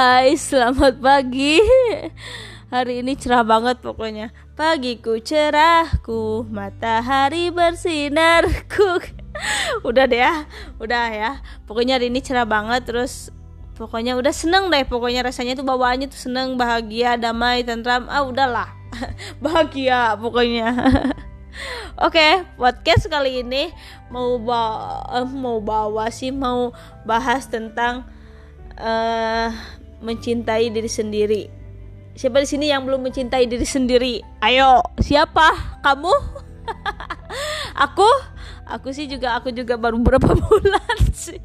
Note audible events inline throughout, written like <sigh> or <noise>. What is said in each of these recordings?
Hai, selamat pagi. Hari ini cerah banget pokoknya. Pagiku cerahku, matahari bersinarku. <laughs> udah deh ya, udah ya. Pokoknya hari ini cerah banget terus pokoknya udah seneng deh pokoknya rasanya tuh bawaannya tuh seneng bahagia damai tentram ah udahlah <laughs> bahagia pokoknya <laughs> Oke, okay, podcast kali ini mau bawa, uh, mau bawa sih mau bahas tentang uh, mencintai diri sendiri. Siapa di sini yang belum mencintai diri sendiri? Ayo, siapa? Kamu? <laughs> aku? Aku sih juga aku juga baru beberapa <laughs> bulan sih.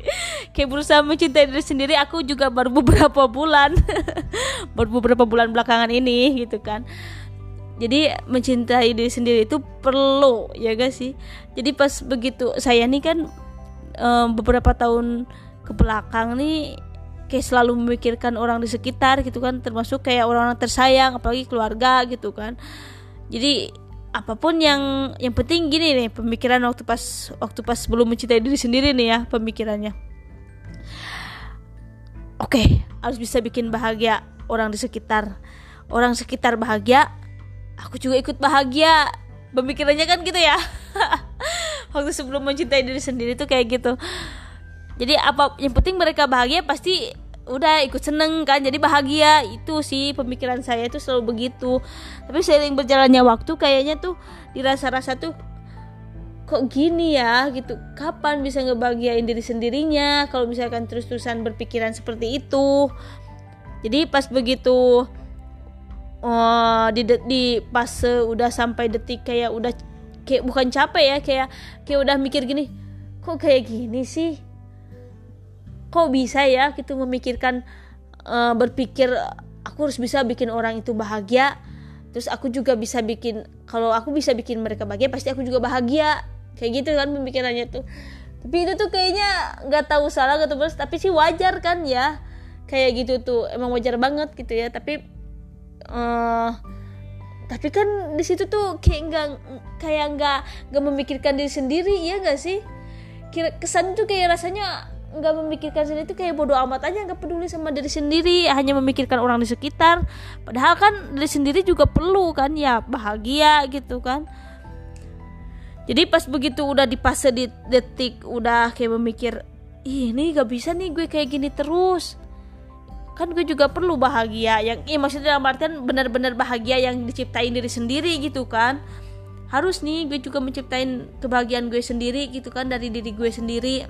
Kayak berusaha mencintai diri sendiri, aku juga baru beberapa bulan. <laughs> baru beberapa bulan belakangan ini gitu kan. Jadi mencintai diri sendiri itu perlu ya gak sih? Jadi pas begitu saya nih kan um, beberapa tahun ke belakang nih kayak selalu memikirkan orang di sekitar gitu kan termasuk kayak orang-orang tersayang apalagi keluarga gitu kan. Jadi apa pun yang yang penting gini nih pemikiran waktu pas waktu pas belum mencintai diri sendiri nih ya pemikirannya. Oke okay, harus bisa bikin bahagia orang di sekitar. Orang sekitar bahagia aku juga ikut bahagia. Pemikirannya kan gitu ya. <laughs> Waktu sebelum mencintai diri sendiri tuh kayak gitu. Jadi apa yang penting mereka bahagia pasti udah ikut seneng kan. Jadi bahagia. Itu sih pemikiran saya itu selalu begitu. Tapi seiring berjalannya waktu kayaknya tuh dirasa-rasa tuh kok gini ya? Gitu. Kapan bisa ngebahagiain diri sendirinya? Kalau misalkan terus-terusan berpikiran seperti itu. Jadi pas begitu oh, di di pas udah sampai detik kayak udah kayak bukan capek ya kayak kayak udah mikir gini kok kayak gini sih? Kok bisa ya? Gitu memikirkan uh, berpikir aku harus bisa bikin orang itu bahagia. Terus aku juga bisa bikin kalau aku bisa bikin mereka bahagia pasti aku juga bahagia. Kayak gitu kan pemikirannya tuh. Tapi itu tuh kayaknya nggak tahu salah gitu terus tapi sih wajar kan ya. Kayak gitu tuh emang wajar banget gitu ya. Tapi uh, tapi kan di situ tuh kayak nggak kayak nggak nggak memikirkan diri sendiri ya nggak sih? Kira kesan tuh kayak rasanya nggak memikirkan sendiri itu kayak bodoh amat aja nggak peduli sama diri sendiri hanya memikirkan orang di sekitar. Padahal kan diri sendiri juga perlu kan ya bahagia gitu kan. Jadi pas begitu udah di fase di detik udah kayak memikir Ih, ini gak bisa nih gue kayak gini terus kan gue juga perlu bahagia yang iya maksudnya dalam artian benar-benar bahagia yang diciptain diri sendiri gitu kan. Harus nih gue juga menciptain kebahagiaan gue sendiri gitu kan dari diri gue sendiri.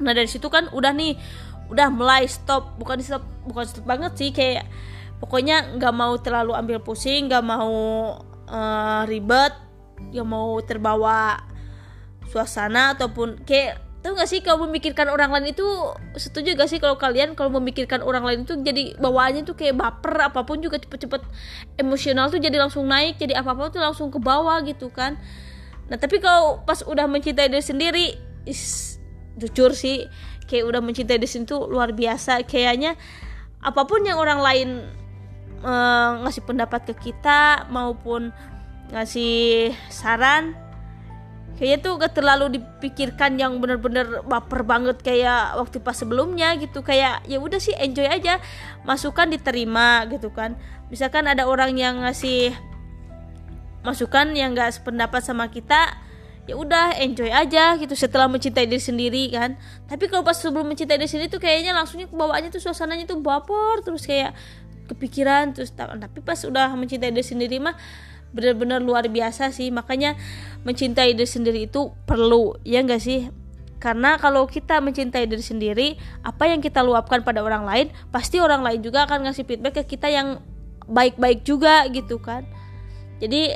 Nah dari situ kan udah nih udah mulai stop bukan stop bukan stop banget sih kayak pokoknya nggak mau terlalu ambil pusing nggak mau uh, ribet nggak mau terbawa suasana ataupun kayak tau gak sih kalau memikirkan orang lain itu setuju gak sih kalau kalian kalau memikirkan orang lain itu jadi bawaannya tuh kayak baper apa pun juga cepet-cepet emosional tuh jadi langsung naik jadi apa apa tuh langsung ke bawah gitu kan. Nah tapi kalau pas udah mencintai diri sendiri is, jujur sih kayak udah mencintai di tuh luar biasa. Kayaknya apa pun yang orang lain uh, ngasih pendapat ke kita maupun ngasih saran kayaknya tuh gak terlalu dipikirkan yang bener-bener baper banget kayak waktu pas sebelumnya gitu. Kayak ya udah sih enjoy aja. Masukan diterima gitu kan. Misalkan ada orang yang ngasih masukan yang gak sependapat sama kita ya udah enjoy aja gitu setelah mencintai diri sendiri kan. Tapi kalau pas sebelum mencintai diri sendiri tuh kayaknya langsungnya bawaannya tuh suasananya tuh baper terus kayak kepikiran terus. Tapi pas udah mencintai diri sendiri mah benar-benar luar biasa sih. Makanya mencintai diri sendiri itu perlu ya enggak sih? Karena kalau kita mencintai diri sendiri apa yang kita luapkan pada orang lain pasti orang lain juga akan ngasih feedback ke kita yang baik-baik juga gitu kan. Jadi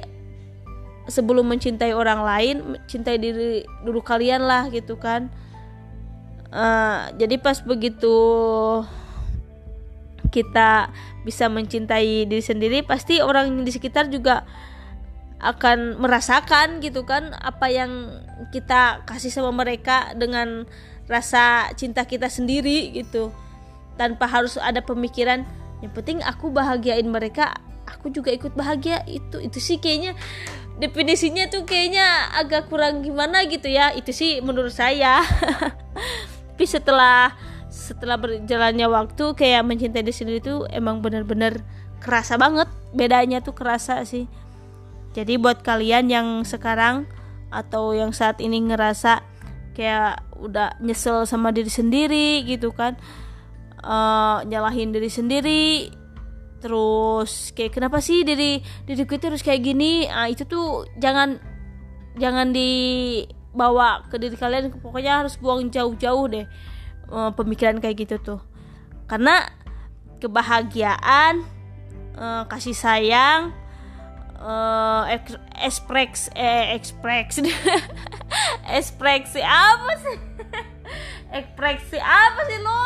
sebelum mencintai orang lain cintai diri dulu kalian lah gitu kan. Uh, jadi pas begitu kita bisa mencintai diri sendiri pasti orang di sekitar juga akan merasakan gitu kan apa yang kita kasih sama mereka dengan rasa cinta kita sendiri gitu. Tanpa harus ada pemikiran yang penting aku bahagiain mereka aku juga ikut bahagia. Itu itu sih kayaknya definisinya tuh kayaknya agak kurang gimana gitu ya. Itu sih menurut saya. <laughs> Tapi setelah setelah berjalannya waktu kayak mencintai diri sendiri itu emang bener-bener kerasa banget. Bedanya tuh kerasa sih. Jadi buat kalian yang sekarang atau yang saat ini ngerasa kayak udah nyesel sama diri sendiri gitu kan uh, nyalahin diri sendiri terus kayak kenapa sih diri diriku itu harus kayak gini? Ah itu tuh jangan jangan dibawa ke diri kalian. Pokoknya harus buang jauh-jauh deh uh, pemikiran kayak gitu tuh. Karena kebahagiaan uh, kasih sayang uh, ekspreks eh ekspresi <laughs> ekspresi apa sih? <laughs> Ekspresi apa sih lo?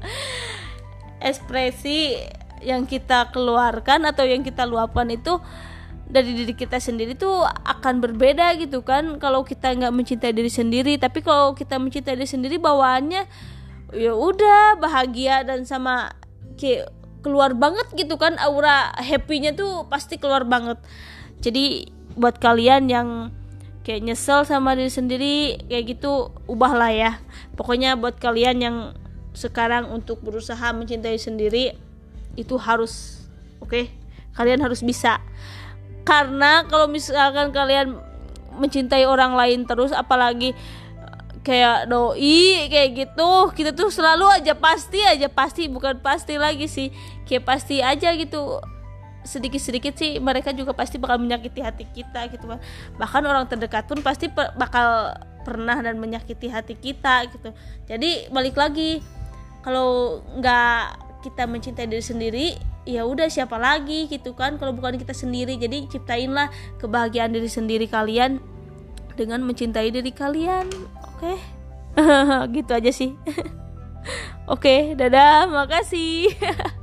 <laughs> Ekspresi yang kita keluarkan atau yang kita luapkan itu dari diri kita sendiri tuh akan berbeda gitu kan. Kalau kita nggak mencintai diri sendiri tapi kalau kita mencintai diri sendiri bawaannya ya udah bahagia dan sama kayak keluar banget gitu kan. Aura happynya tuh pasti keluar banget. Jadi buat kalian yang kayak nyesel sama diri sendiri kayak gitu ubahlah ya. Pokoknya buat kalian yang sekarang untuk berusaha mencintai sendiri itu harus oke? Okay? kalian harus bisa karena kalau misalkan kalian mencintai orang lain terus apalagi eh, kayak doi kayak gitu kita tuh selalu aja pasti aja pasti bukan pasti lagi sih. Kayak pasti aja gitu. Sedikit-sedikit sih mereka juga pasti bakal menyakiti hati kita gitu kan bahkan orang terdekat pun pasti per bakal pernah dan menyakiti hati kita gitu. Jadi balik lagi kalau nggak kita mencintai diri sendiri ya udah siapa lagi gitu kan kalau bukan kita sendiri. Jadi ciptainlah kebahagiaan diri sendiri kalian dengan mencintai diri kalian oke? Okay? <laughs> gitu aja sih. <laughs> Oke okay, dadah makasih <laughs>